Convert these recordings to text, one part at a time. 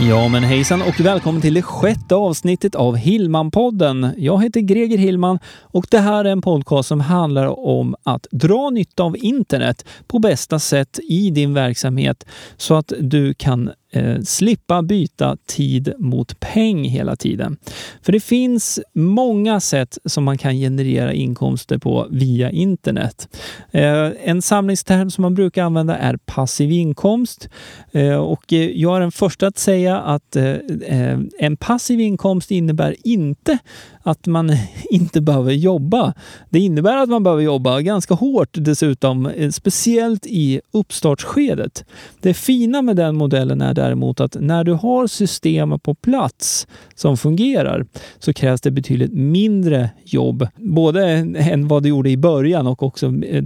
Ja, men hejsan och välkommen till det sjätte avsnittet av Hillman-podden. Jag heter Greger Hillman och det här är en podcast som handlar om att dra nytta av internet på bästa sätt i din verksamhet så att du kan eh, slippa byta tid mot peng hela tiden. För det finns många sätt som man kan generera inkomster på via internet. Eh, en samlingsterm som man brukar använda är passiv inkomst. Eh, och eh, jag är den första att säga att eh, eh, en passiv inkomst innebär inte att man inte behöver jobba. Det innebär att man behöver jobba ganska hårt dessutom, speciellt i uppstartsskedet. Det fina med den modellen är däremot att när du har system på plats som fungerar så krävs det betydligt mindre jobb, både än vad du gjorde i början och också eh,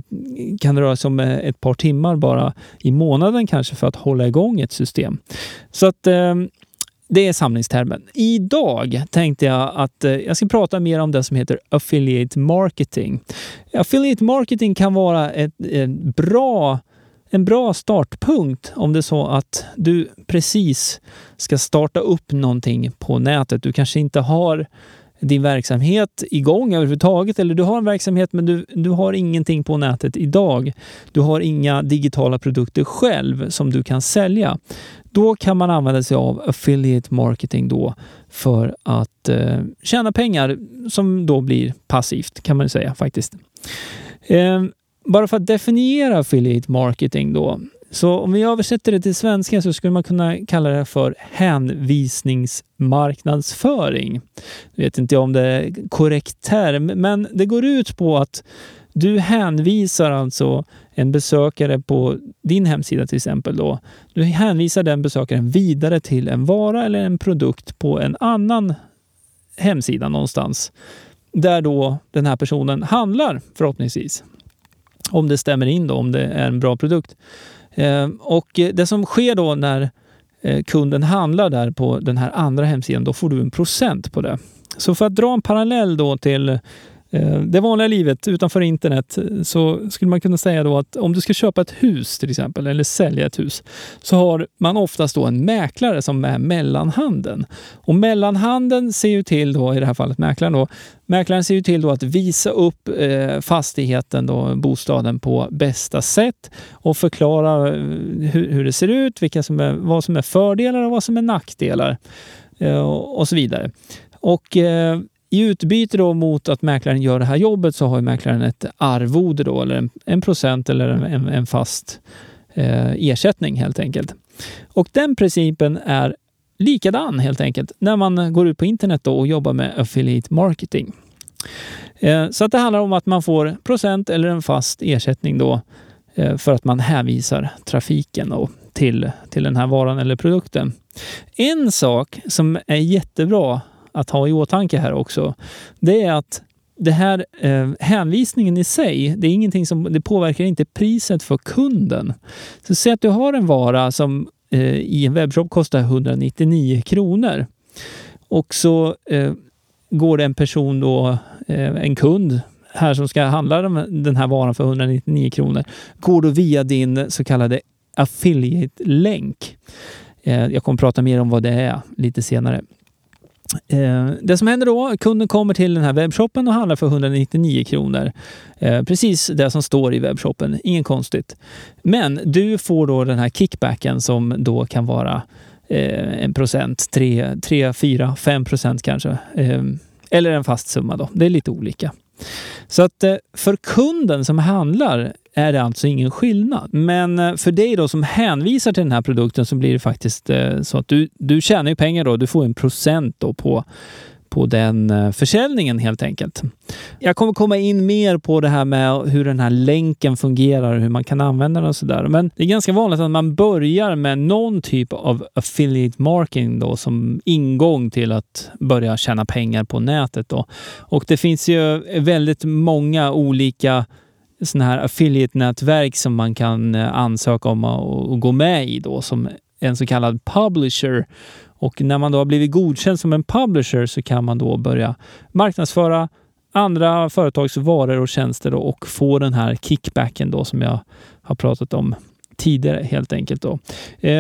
kan det röra sig om eh, ett par timmar bara i månaden kanske för att hålla igång ett system. Så att eh, det är samlingstermen. Idag tänkte jag att jag ska prata mer om det som heter affiliate marketing. Affiliate marketing kan vara ett, ett bra en bra startpunkt om det är så att du precis ska starta upp någonting på nätet. Du kanske inte har din verksamhet igång överhuvudtaget eller du har en verksamhet men du, du har ingenting på nätet idag. Du har inga digitala produkter själv som du kan sälja. Då kan man använda sig av affiliate marketing då för att eh, tjäna pengar som då blir passivt kan man säga faktiskt. Eh, bara för att definiera affiliate marketing då. Så om vi översätter det till svenska så skulle man kunna kalla det för hänvisningsmarknadsföring. Jag vet inte om det är korrekt term, men det går ut på att du hänvisar alltså en besökare på din hemsida till exempel då. Du hänvisar den besökaren vidare till en vara eller en produkt på en annan hemsida någonstans där då den här personen handlar förhoppningsvis. Om det stämmer in då, om det är en bra produkt. Eh, och det som sker då när eh, kunden handlar där på den här andra hemsidan, då får du en procent på det. Så för att dra en parallell då till Eh, det vanliga livet utanför internet eh, så skulle man kunna säga då att om du ska köpa ett hus till exempel eller sälja ett hus så har man oftast då en mäklare som är mellanhanden. Och mellanhanden ser ju till då, i det här fallet mäklaren då, mäklaren ser ju till då att visa upp eh, fastigheten, då, bostaden på bästa sätt och förklara eh, hur, hur det ser ut, vilka som är, vad som är fördelar och vad som är nackdelar och så vidare. Och i utbyte då mot att mäklaren gör det här jobbet så har mäklaren ett arvode då, eller en, en procent eller en, en fast eh, ersättning helt enkelt. Och den principen är likadan helt enkelt när man går ut på internet och jobbar med affiliate marketing. Eh, så att det handlar om att man får procent eller en fast ersättning då eh, för att man hänvisar trafiken då till, till den här varan eller produkten. En sak som är jättebra att ha i åtanke här också, det är att det här eh, hänvisningen i sig, det är ingenting som det påverkar inte priset för kunden. Så säg att du har en vara som eh, i en webbshop kostar 199 kronor och så eh, går det en person då, eh, en kund här som ska handla den här varan för 199 kronor, går då via din så kallade affiliate-länk. Eh, jag kommer prata mer om vad det är lite senare. Eh, det som händer då, kunden kommer till den här webbshoppen och handlar för 199 kronor. Eh, precis det som står i webbshoppen, inget konstigt. Men du får då den här kickbacken som då kan vara eh, en procent, tre, tre, fyra, fem procent kanske. Ehm, eller en fast summa då. Det är lite olika. Så att eh, för kunden som handlar är det alltså ingen skillnad. Men eh, för dig då som hänvisar till den här produkten så blir det faktiskt eh, så att du, du tjänar ju pengar då. Du får en procent då på, på den eh, försäljningen helt enkelt. Jag kommer komma in mer på det här med hur den här länken fungerar och hur man kan använda den och sådär. Men det är ganska vanligt att man börjar med någon typ av affiliate marketing då som ingång till att börja tjäna pengar på nätet. Då. Och det finns ju väldigt många olika sådana här affiliate-nätverk som man kan eh, ansöka om och, gå med i då som en så kallad publisher. Och när man då har blivit godkänd som en publisher så kan man då börja marknadsföra andra företags varor och tjänster och få den här kickbacken då som jag har pratat om tidigare helt enkelt. Då. Eh,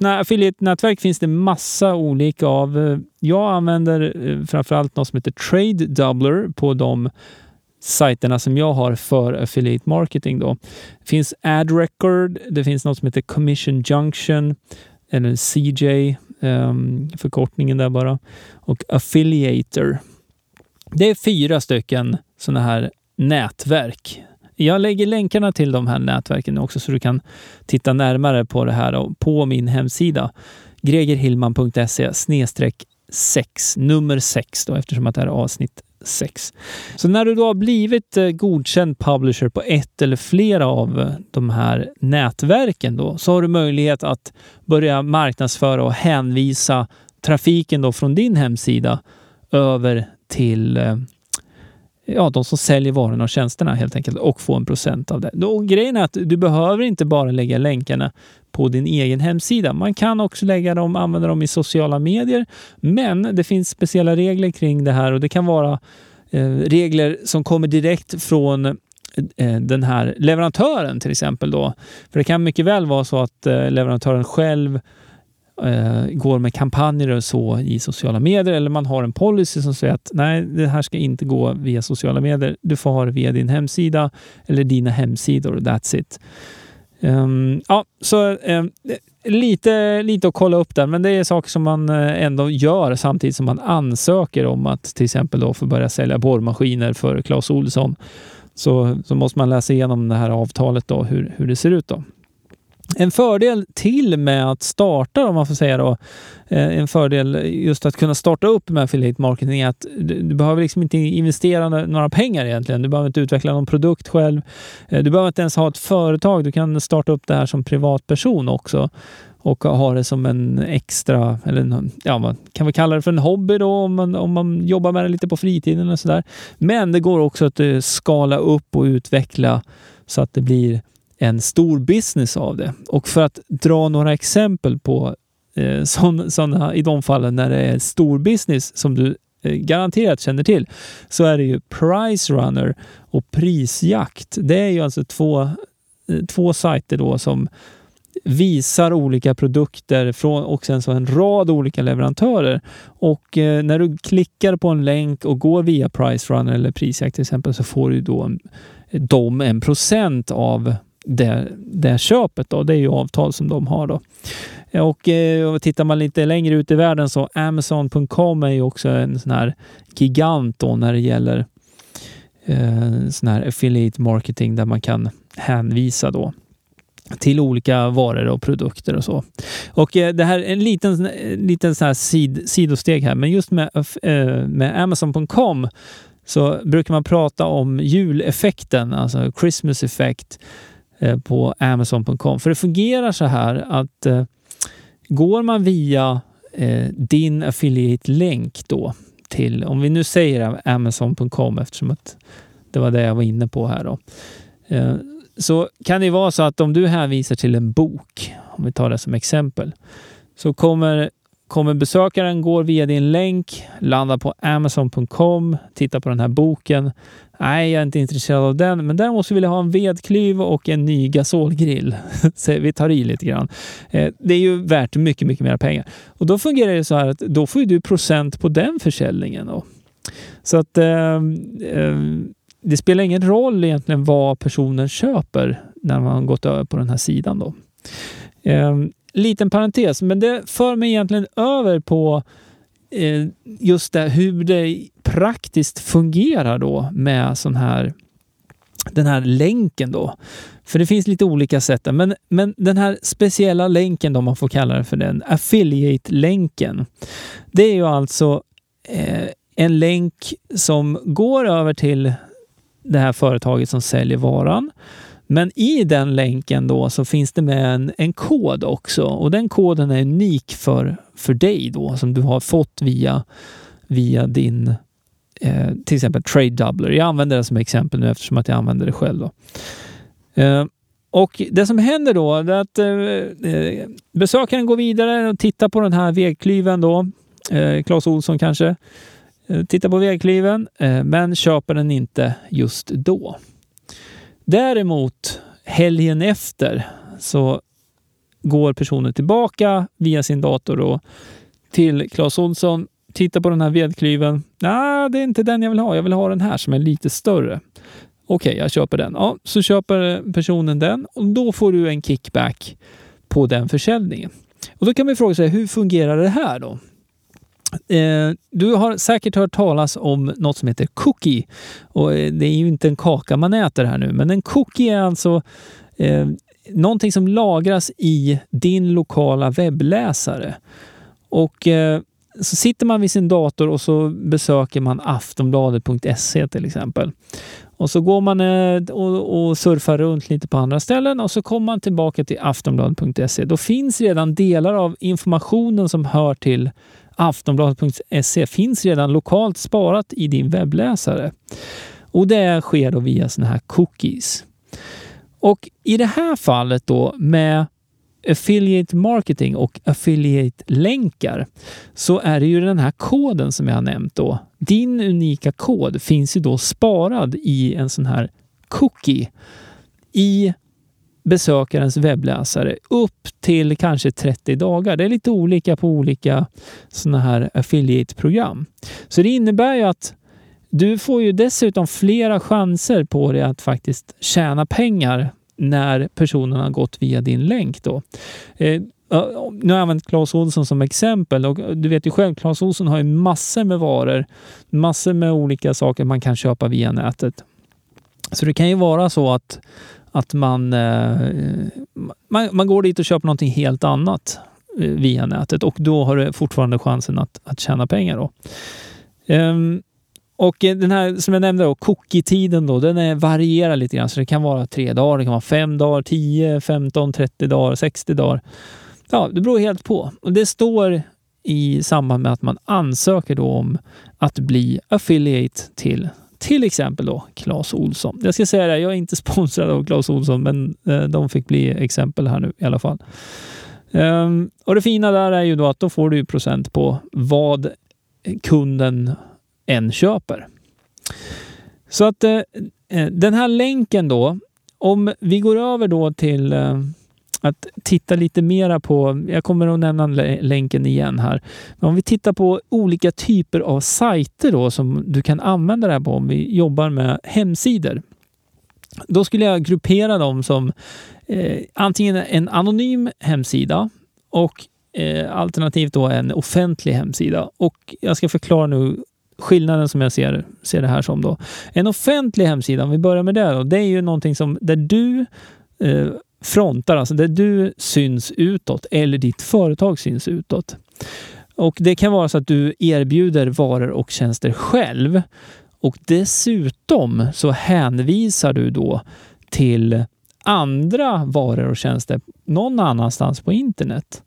här affiliate-nätverk finns det massa olika av. Eh, jag använder eh, framförallt något som heter Trade Doubler på de sajterna som jag har för affiliate marketing. Då. Det finns Ad Record, det finns något som heter Commission Junction eller CJ, ehm, förkortningen där bara, och Affiliator. Det är fyra stycken sådana här nätverk. Jag lägger länkarna till de här nätverken också så du kan titta närmare på det här på min hemsida gregerhillman.se snedstreck 6, nummer 6 då eftersom att det här är avsnitt 6. Så när du då har blivit eh, godkänd publisher på ett eller flera av eh, de här nätverken då, så har du möjlighet att börja marknadsföra och hänvisa trafiken då från din hemsida över till eh, ja, de som säljer varorna och tjänsterna helt enkelt och få en procent av det. Och grejen är att du behöver inte bara lägga länkarna på din egen hemsida. Man kan också lägga dem, använda dem i sociala medier, men det finns speciella regler kring det här och det kan vara eh, regler som kommer direkt från eh, den här leverantören till exempel. Då. För det kan mycket väl vara så att eh, leverantören själv eh, går med kampanjer och så i sociala medier eller man har en policy som säger att nej, det här ska inte gå via sociala medier. Du får ha det via din hemsida eller dina hemsidor. That's it. Um, ja, så um, lite, lite att kolla upp där, men det är saker som man eh, ändå gör samtidigt som man ansöker om att till exempel då få börja sälja borrmaskiner för Clas Olsson. Så, så måste man läsa igenom det här avtalet då, hur, hur det ser ut. då. En fördel till med att starta, om man får säga då, eh, en fördel just att kunna starta upp med affiliate marketing är att du, behöver liksom inte investera några pengar egentligen. Du behöver inte utveckla någon produkt själv. Eh, du behöver inte ens ha ett företag. Du kan starta upp det här som privatperson också och ha det som en extra, eller ja, man kan väl kalla det för en hobby då om man, om man jobbar med det lite på fritiden och sådär. Men det går också att eh, skala upp och utveckla så att det blir en stor business av det. Och för att dra några exempel på eh, sådana i de fallen när det är stor business som du eh, garanterat känner till, så är det ju Price Runner och Prisjakt. Det är ju alltså två, eh, två sajter då som visar olika produkter från och sen så en rad olika leverantörer. Och eh, när du klickar på en länk och går via Price Runner eller Prisjakt till exempel så får du då en, de en procent av det, det köpet. Då. Det är ju avtal som de har. Då. Och eh, och tittar man lite längre ut i världen så Amazon.com är ju också en sån här gigant då när det gäller eh, sån här affiliate marketing där man kan hänvisa då till olika varor och produkter och så. Och eh, det här är en liten, liten så här sid, sidosteg här, men just med, eh, med Amazon.com så brukar man prata om juleffekten, alltså Christmas effect Eh, på Amazon.com. För det fungerar så här att eh, går man via eh, din affiliate-länk då till, om vi nu säger Amazon.com eftersom att det var det jag var inne på här då. Eh, så kan det vara så att om du hänvisar till en bok, om vi tar det som exempel, så kommer kommer besökaren går via din länk, landar på Amazon.com, tittar på den här boken. Nej, jag är inte intresserad av den, men däremot så vill jag ha en vedklyv och en ny gasolgrill. så vi tar i lite grann. Eh, det är ju värt mycket, mycket mer pengar. Och då fungerar det så här att då får du procent på den försäljningen. Då. Så att eh, eh, det spelar ingen roll egentligen vad personen köper när man gått över på den här sidan. Då. Eh, liten parentes, men det för mig egentligen över på Eh, just det, hur det praktiskt fungerar då med sån här den här länken då. För det finns lite olika sätt. Men, men den här speciella länken, om man får kalla det för den, affiliate-länken. Det är ju alltså eh, en länk som går över till det här företaget som säljer varan. Men i den länken då så finns det med en, en kod också och den koden är unik för, för dig då som du har fått via, via din eh, till exempel trade doubler. Jag använder det som exempel nu eftersom att jag använder det själv. Då. Eh, och det som händer då är att eh, eh, besökaren går vidare och tittar på den här vägklyven då. Eh, Claes Olsson kanske. Eh, tittar på vägklyven eh, men köper den inte just då. Däremot helgen efter så går personen tillbaka via sin dator då, till Clas Olsson, tittar på den här vedklyven. Nej, det är inte den jag vill ha. Jag vill ha den här som är lite större. Okej, okay, jag köper den. Ja, så köper personen den och då får du en kickback på den försäljningen. Och då kan man fråga sig, hur fungerar det här då? Eh, du har säkert hört talas om något som heter cookie. Och eh, det är ju inte en kaka man äter här nu, men en cookie är alltså eh, någonting som lagras i din lokala webbläsare. Och eh, så sitter man vid sin dator och så besöker man aftonbladet.se till exempel. Och så går man eh, och, och surfar runt lite på andra ställen och så kommer man tillbaka till aftonbladet.se. Då finns redan delar av informationen som hör till aftonbladet.se finns redan lokalt sparat i din webbläsare. Och det sker då via sådana här cookies. Och i det här fallet då med affiliate marketing och affiliate-länkar så är det ju den här koden som jag har nämnt då. Din unika kod finns ju då sparad i en sån här cookie i besökarens webbläsare upp till kanske 30 dagar. Det är lite olika på olika sådana här affiliate-program. Så det innebär ju att du får ju dessutom flera chanser på dig att faktiskt tjäna pengar när personen har gått via din länk. Då. Eh, nu har jag använt Clas Ohlson som exempel och du vet ju själv, Clas Ohlson har ju massor med varor, massor med olika saker man kan köpa via nätet. Så det kan ju vara så att, att man, eh, man, man går dit och köper någonting helt annat eh, via nätet och då har du fortfarande chansen att, att tjäna pengar. Då. Um, och eh, den här som jag nämnde, då, cookie-tiden då, den är, varierar lite grann. Så det kan vara tre dagar, det kan vara fem dagar, 10, 15, 30 dagar, 60 dagar. Ja, det beror helt på. Och det står i samband med att man ansöker då om att bli affiliate till till exempel då Clas Olsson. Jag ska säga det, jag är inte sponsrad av Clas Olsson, men eh, de fick bli exempel här nu i alla fall. Um, och det fina där är ju då att då får du procent på vad kunden än köper. Så att eh, eh, den här länken då, om vi går över då till eh, att titta lite mera på, jag kommer att nämna länken igen här, men om vi tittar på olika typer av sajter då som du kan använda det här på om vi jobbar med hemsidor. Då skulle jag gruppera dem som eh, antingen en anonym hemsida och eh, alternativt då en offentlig hemsida. Och jag ska förklara nu skillnaden som jag ser, ser det här som. Då. En offentlig hemsida, om vi börjar med det, då, det är ju någonting som där du eh, frontar, alltså där du syns utåt eller ditt företag syns utåt. Och Det kan vara så att du erbjuder varor och tjänster själv och dessutom så hänvisar du då till andra varor och tjänster någon annanstans på internet.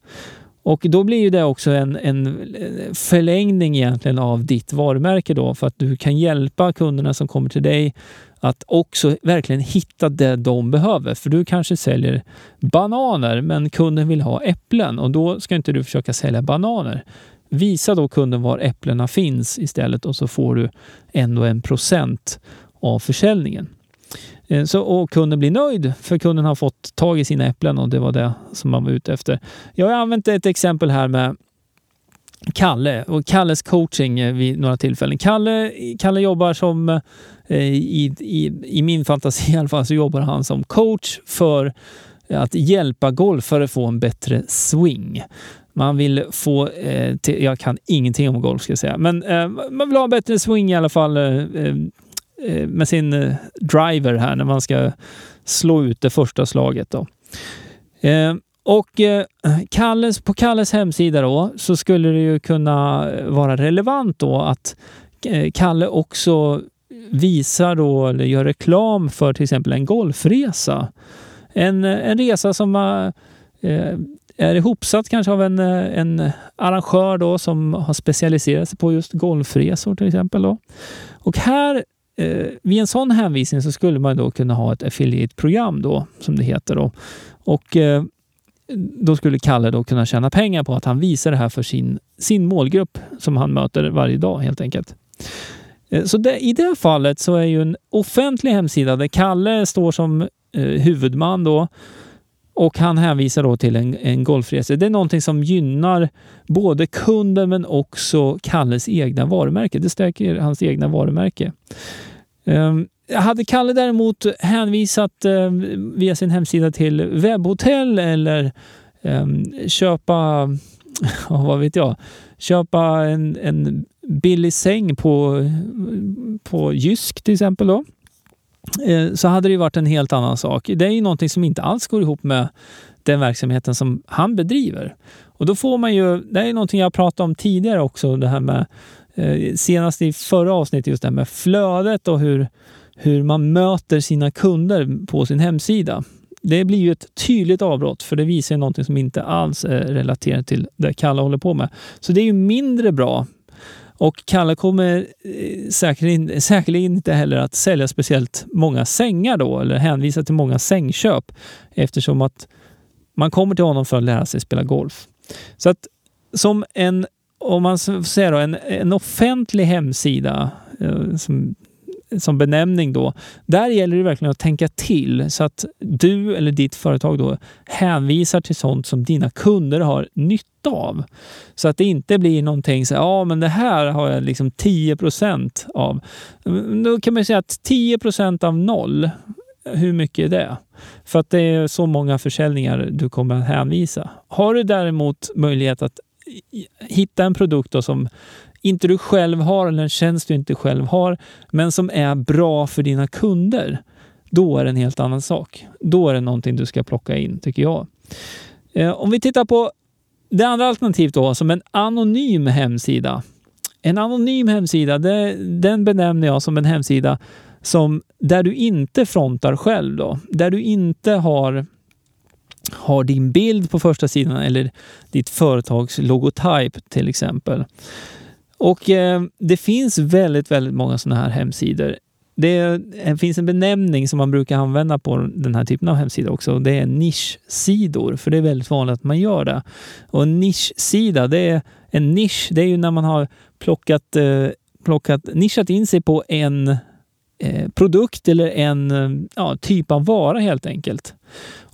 Och då blir ju det också en, en eh, förlängning egentligen av ditt varumärke då för att du kan hjälpa kunderna som kommer till dig att också verkligen hitta det de behöver. För du kanske säljer bananer men kunden vill ha äpplen och då ska inte du försöka sälja bananer. Visa då kunden var äpplena finns istället och så får du ändå en procent av försäljningen. Eh, så, och kunden blir nöjd för kunden har fått tag i sina äpplen och det var det som man var ute efter. Jag har använt ett exempel här med Kalle och Kalles coaching eh, vid några tillfällen. Kalle, Kalle jobbar som, eh, i, i, i min fantasi i alla fall, så jobbar han som coach för att hjälpa golfare att få en bättre swing. Man vill få, eh, till, jag kan ingenting om golf ska jag säga, men eh, man vill ha en bättre swing i alla fall Eh, Eh, med sin eh, driver här när man ska slå ut det första slaget. Då. Eh, och Kalles, på Kalles hemsida då så skulle det ju kunna vara relevant då att Kalle också visar då eller gör reklam för till exempel en golfresa. En, en resa som är ihopsatt kanske av en, en arrangör då som har specialiserat sig på just golfresor till exempel. Då. Och här eh, vid en sån hänvisning så skulle man då kunna ha ett affiliate-program då, som det heter. Då. Och eh, då skulle Kalle då kunna tjäna pengar på att han visar det här för sin, sin målgrupp som han möter varje dag helt enkelt. Eh, så det, i det fallet så är ju en offentlig hemsida där Kalle står som eh, huvudman då och han hänvisar då till en, en golfresa. Det är någonting som gynnar både kunden men också Kalles egna varumärke. Det stärker hans egna varumärke. Um, hade Kalle däremot hänvisat um, via sin hemsida till webbhotell eller um, köpa, vad vet jag, köpa en, en billig säng på, på Jysk till exempel då, Eh, så hade det varit en helt annan sak. Det är ju någonting som inte alls går ihop med den verksamheten som han bedriver. Och då får man ju, det är någonting jag pratade om tidigare också, det här med eh, senast i förra avsnittet, just det här med flödet och hur hur man möter sina kunder på sin hemsida. Det blir ju ett tydligt avbrott för det visar någonting som inte alls är relaterat till det Kalle håller på med. Så det är ju mindre bra. Och Kalle kommer eh, säkerligen, säkerligen inte heller att sälja speciellt många sängar då eller hänvisa till många sängköp eftersom att man kommer till honom för att lära sig spela golf. Så att som en, om man säger då, en, en offentlig hemsida eh, som som benämning då. Där gäller det verkligen att tänka till så att du eller ditt företag då hänvisar till sånt som dina kunder har nytta av. Så att det inte blir någonting så ja men det här har jag liksom 10 av. Mm, då kan man säga att 10% av noll, hur mycket är det? För att det är så många försäljningar du kommer att hänvisa. Har du däremot möjlighet att hitta en produkt som inte du själv har eller en tjänst du inte själv har, men som är bra för dina kunder, då är det en helt annan sak. Då är det någonting du ska plocka in, tycker jag. Eh, om vi tittar på det andra alternativet då, som en anonym hemsida. En anonym hemsida, det, den benämner jag som en hemsida som, där du inte frontar själv. Då. Där du inte har har din bild på första sidan eller ditt företags logotyp till exempel. Och eh, det finns väldigt, väldigt många sådana här hemsidor. Det, det eh, finns en benämning som man brukar använda på den här typen av hemsidor också. Det är nischsidor, för det är väldigt vanligt att man gör det. Och en nischsida, det är en nisch, det är ju när man har plockat, eh, plockat nischat in sig på en eh, produkt eller en eh, ja, typ av vara helt enkelt.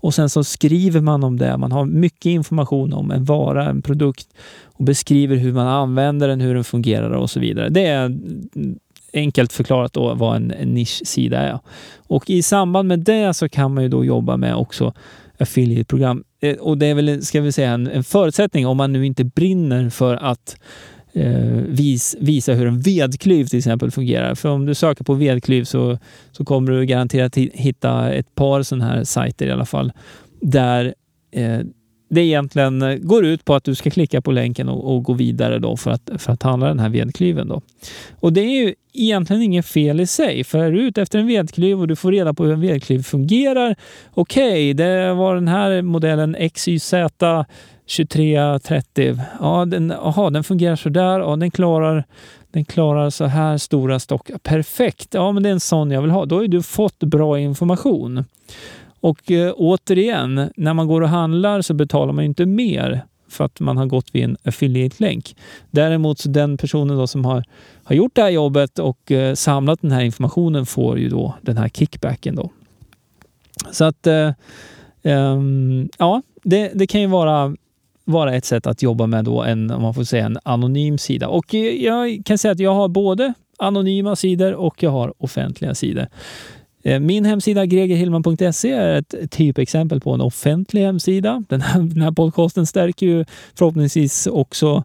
Och sen så skriver man om det. Man har mycket information om en vara, en produkt och beskriver hur man använder den, hur den fungerar och så vidare. Det är enkelt förklarat då vad en, nischsida är. Och i samband med det så kan man ju då jobba med också affiliate-program. Eh, och det är väl, ska vi säga, en, en förutsättning om man nu inte brinner för att Eh, vis, visa hur en vedklyv till exempel fungerar. För om du söker på vedklyv så, så kommer du garanterat hitta ett par sådana här sajter i alla fall där eh, det egentligen eh, går ut på att du ska klicka på länken och, och, gå vidare då för att, för att handla den här vedklyven. Då. Och det är ju egentligen inget fel i sig, för är du ute efter en vedklyv och du får reda på hur en vedklyv fungerar. Okej, okay, det var den här modellen XYZ 2330. Ja, den, aha, den fungerar så där. Ja, den klarar den klarar så här stora stockar. Perfekt! Ja, men det är en sån jag vill ha. Då har du fått bra information. Och eh, återigen, när man går och handlar så betalar man inte mer för att man har gått vid en affiliate-länk. Däremot så den personen då som har, har gjort det här jobbet och eh, samlat den här informationen får ju då den här kickbacken. Då. Så att eh, ehm, ja, det, det kan ju vara vara ett sätt att jobba med då en, om man får säga, en anonym sida. Och eh, jag kan säga att jag har både anonyma sidor och jag har offentliga sidor. Eh, min hemsida gregerhillman.se är ett typexempel på en offentlig hemsida. Den här, den här podcasten stärker ju förhoppningsvis också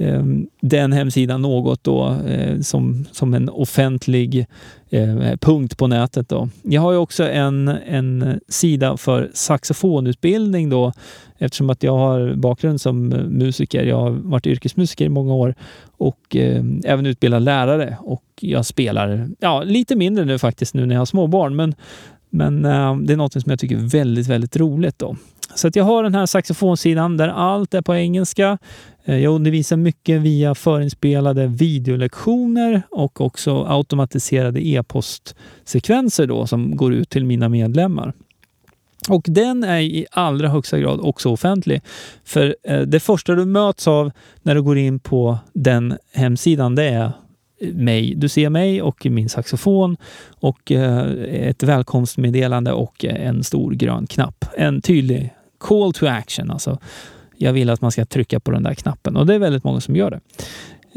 Ehm, den hemsidan något då, eh, som, som en offentlig eh, punkt på nätet. Då. Jag har ju också en, en sida för saxofonutbildning då, eftersom att jag har bakgrund som musiker. Jag har varit yrkesmusiker i många år och eh, även utbildad lärare och jag spelar ja, lite mindre nu faktiskt nu när jag har småbarn. Men, men eh, det är något som jag tycker är väldigt, väldigt roligt. Då så att jag har den här saxofonsidan där allt är på engelska. Eh, jag undervisar mycket via förinspelade videolektioner och också automatiserade e-postsekvenser då som går ut till mina medlemmar. Och den är i allra högsta grad också offentlig. För eh, det första du möts av när du går in på den hemsidan, det är mig. Du ser mig och min saxofon och eh, ett välkomstmeddelande och en stor grön knapp. En tydlig call to action. Alltså, jag vill att man ska trycka på den där knappen och det är väldigt många som gör det.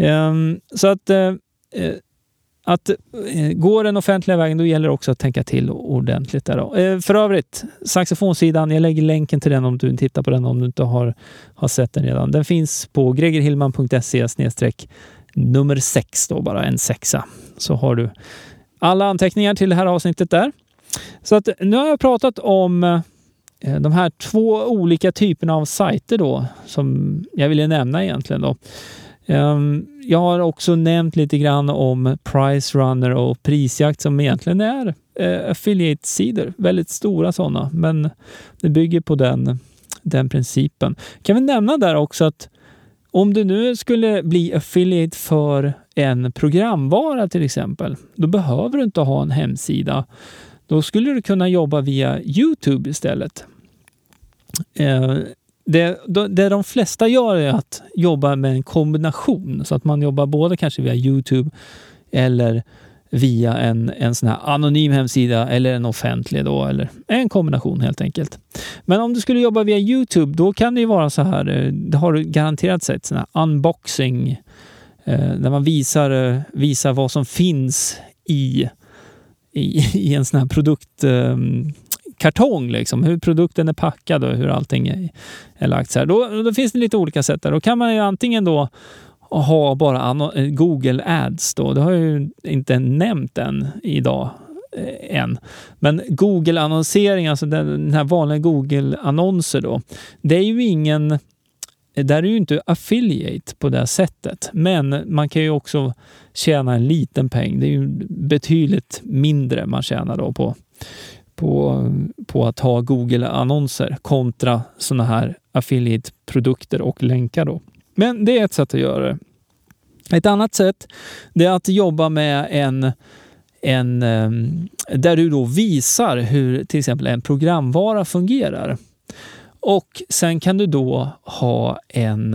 Ehm, så att, eh, eh, att eh, gå den offentliga vägen, då gäller det också att tänka till ordentligt. Där då. För övrigt, saxofonsidan, jag lägger länken till den om du tittar på den om du inte har, har sett den redan. Den finns på gregerhillman.se nummer sex då, bara en sexa. Så har du alla anteckningar till det här avsnittet där. Så att nu har jag pratat om Eh, de här två olika typerna av sajter då som jag ville nämna egentligen då. Ehm, jag har också nämnt lite grann om Price Runner och Prisjakt som egentligen är eh, affiliate-sidor, väldigt stora sådana, men det bygger på den, den principen. Kan vi nämna där också att om du nu skulle bli affiliate för en programvara till exempel, då behöver du inte ha en hemsida. Då skulle du kunna jobba via Youtube istället. Eh, det, det de flesta gör är att jobba med en kombination så att man jobbar både kanske via Youtube eller via en, en sån här anonym hemsida eller en offentlig då, eller en kombination helt enkelt. Men om du skulle jobba via Youtube, då kan det ju vara så här, eh, det har du garanterat sett, sån här unboxing, eh, där man visar, eh, visar vad som finns i, i, i en sån här produktkartong. eh, liksom, hur produkten är packad och hur allting är, är lagt. Så här. Då, då finns det lite olika sätt. Där. Då kan man ju antingen då ha bara eh, Google Ads. Då. Det har jag ju inte nämnt än idag eh, än. Men Google-annonsering, alltså den, här vanliga Google-annonser då, det är ju ingen där är ju inte affiliate på det sättet, men man kan ju också tjäna en liten peng. Det är ju betydligt mindre man tjänar då på, på, på att ha Google-annonser kontra sådana här affiliate-produkter och länkar. Då. Men det är ett sätt att göra det. Ett annat sätt det är att jobba med en, en ehm, där du då visar hur till exempel en programvara fungerar. Och sen kan du då ha en,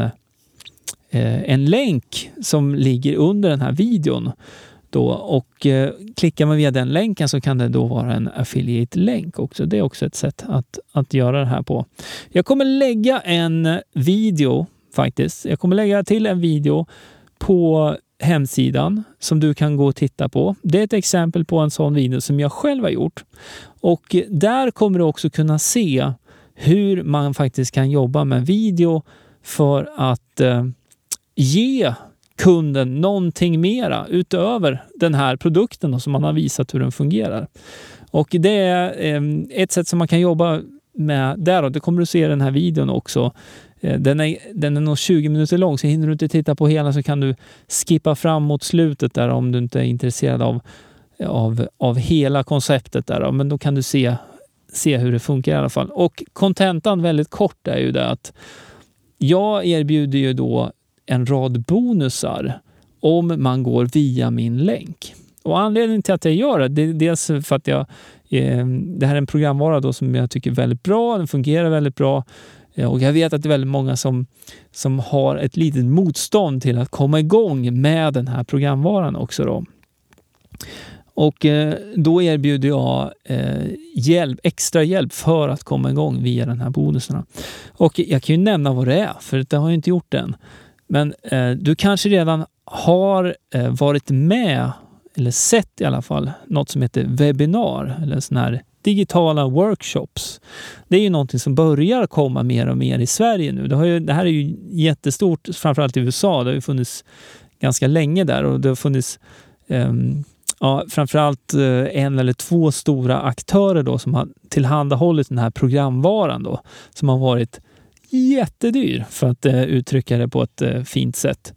eh, en länk som ligger under den här videon då, och eh, klickar man via den länken så kan det då vara en affiliate-länk också. Det är också ett sätt att, att göra det här på. Jag kommer lägga en video faktiskt. Jag kommer lägga till en video på hemsidan som du kan gå och titta på. Det är ett exempel på en sån video som jag själv har gjort. Och där kommer du också kunna se hur man faktiskt kan jobba med video för att eh, ge kunden någonting mera utöver den här produkten som man har visat hur den fungerar. Och det är eh, ett sätt som man kan jobba med där. Och det kommer du se i den här videon också. Eh, den är, den är nog 20 minuter lång, så hinner du inte titta på hela så kan du skippa fram mot slutet där om du inte är intresserad av, av, av hela konceptet. där. Men då kan du se, se hur det funkar i alla fall. Och kontentan väldigt kort är ju det att jag erbjuder ju då en rad bonusar om man går via min länk. Och anledningen till att jag gör det, det är dels för att jag, eh, det här är en programvara då som jag tycker är väldigt bra, den fungerar väldigt bra eh, och jag vet att det är väldigt många som, som har ett litet motstånd till att komma igång med den här programvaran också. Då. Och eh, då erbjuder jag eh, hjälp, extra hjälp för att komma igång via den här bonusen. Och jag kan ju nämna vad det är, för det har jag inte gjort än. Men eh, du kanske redan har varit med, eller sett i alla fall, något som heter webbinar eller sån här digitala workshops. Det är ju någonting som börjar komma mer och mer i Sverige nu. Det, har ju, det här är ju jättestort, framförallt i USA. Det har ju funnits ganska länge där och det har funnits um, ja, framförallt eh, en eller två stora aktörer då som har tillhandahållit den här programvaran då, som har varit jättedyr för att eh, uttrycka det på ett eh, fint sätt.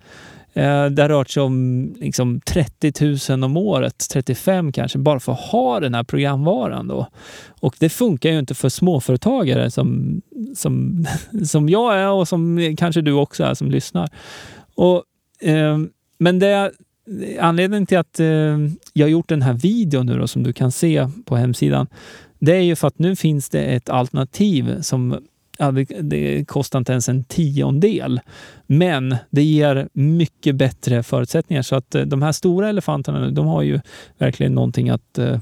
Eh, det har rört sig om liksom 30 000 om året, 35 kanske, bara för att ha den här programvaran. Då. Och det funkar ju inte för småföretagare som, som, som jag är och som kanske du också är som lyssnar. Och, eh, men det anledningen till att eh, jag har gjort den här videon nu då, som du kan se på hemsidan, det är ju för att nu finns det ett alternativ som ja, det, det, kostar inte ens en tiondel. Men det ger mycket bättre förutsättningar. Så att eh, de här stora elefanterna de har ju verkligen någonting att, eh,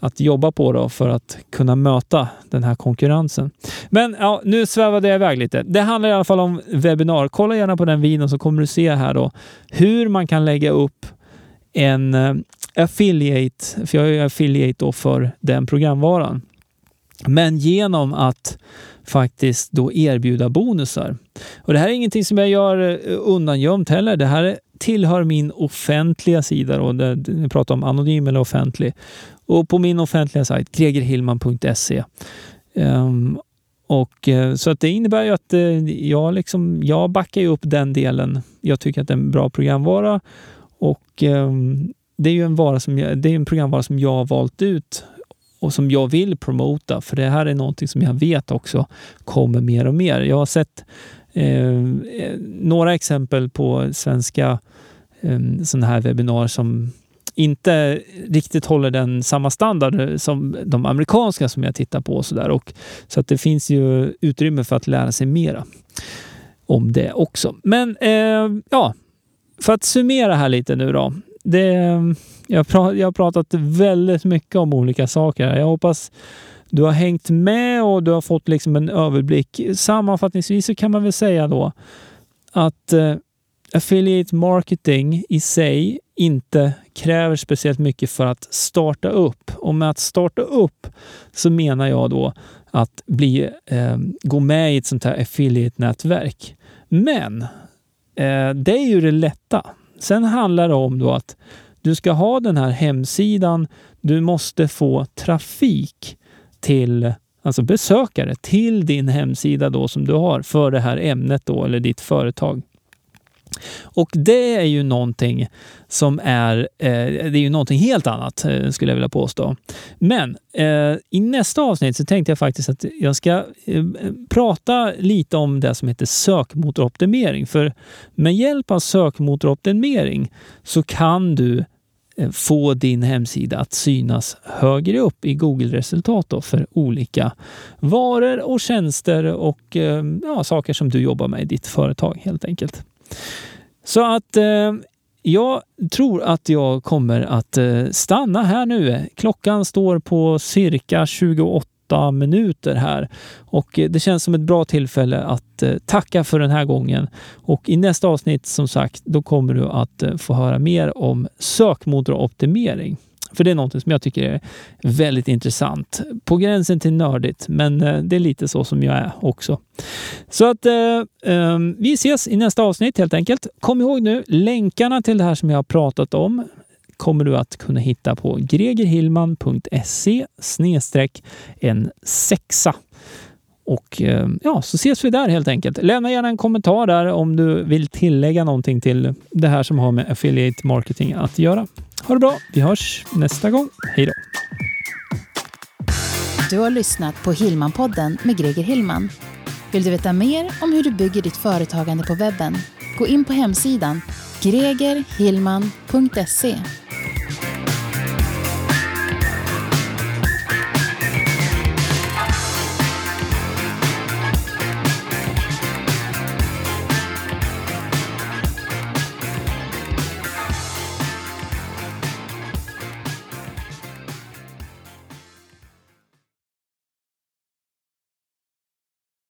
att jobba på då för att kunna möta den här konkurrensen. Men ja, nu svävade jag iväg lite. Det handlar i alla fall om webbinar. Kolla gärna på den videon så kommer du se här då hur man kan lägga upp en eh, affiliate, för jag är affiliate då för den programvaran. Men genom att faktiskt då erbjuda bonusar. Och det här är ingenting som jag gör eh, undangömt heller. Det här tillhör min offentliga sida. Då, där jag pratar om anonym eller offentlig. Och på min offentliga sajt, gregerhillman.se. Um, ehm, och, eh, så att det innebär ju att eh, jag, liksom, jag backar upp den delen. Jag tycker att det är en bra programvara och um, det är ju en, vara som jag, det är en programvara som jag har valt ut och som jag vill promota. För det här är någonting som jag vet också kommer mer och mer. Jag har sett eh, eh några exempel på svenska eh, sådana här webbinar som inte riktigt håller den samma standard som de amerikanska som jag tittar på. Och så där. Och, så att det finns ju utrymme för att lära sig mera om det också. Men eh, ja, för att summera här lite nu då. Det, ehm, jag, pra, jag har pratat väldigt mycket om olika saker. Jag hoppas du har hängt med och du har fått liksom en överblick. Sammanfattningsvis så kan man väl säga då att eh, affiliate marketing i sig inte kräver speciellt mycket för att starta upp. Och med att starta upp så menar jag då att bli, eh, gå med i ett sånt här affiliate-nätverk. Men eh, det är ju det lätta. Sen handlar det om då att du ska ha den här hemsidan. Du måste få trafik till, alltså besökare till din hemsida då som du har för det här ämnet då eller ditt företag. Och det är ju någonting som är, eh, det är ju någonting helt annat eh, skulle jag vilja påstå. Men eh, i nästa avsnitt så tänkte jag faktiskt att jag ska eh, prata lite om det som heter sökmotoroptimering. För med hjälp av sökmotoroptimering så kan du eh, få din hemsida att synas högre upp i Google-resultat för olika varor och tjänster och eh, ja, saker som du jobbar med i ditt företag helt enkelt. Så att eh, jag tror att jag kommer att eh, stanna här nu. Klockan står på cirka 28 minuter här och eh, det känns som ett bra tillfälle att eh, tacka för den här gången. Och i nästa avsnitt som sagt, då kommer du att eh, få höra mer om sökmotoroptimering. För det är något som jag tycker är väldigt intressant. På gränsen till nördigt, men eh, det är lite så som jag är också. Så att eh, eh, vi ses i nästa avsnitt helt enkelt. Kom ihåg nu, länkarna till det här som jag har pratat om kommer du att kunna hitta på gregerhillman.se en sexa. Och eh, ja, så ses vi där helt enkelt. Lämna gärna en kommentar där om du vill tillägga någonting till det här som har med affiliate marketing att göra. Ha det bra. Vi hörs nästa gång. Hej då! Du har lyssnat på Hillman-podden med Greger Hillman. Vill du veta mer om hur du bygger ditt företagande på webben? Gå in på hemsidan gregerhillman.se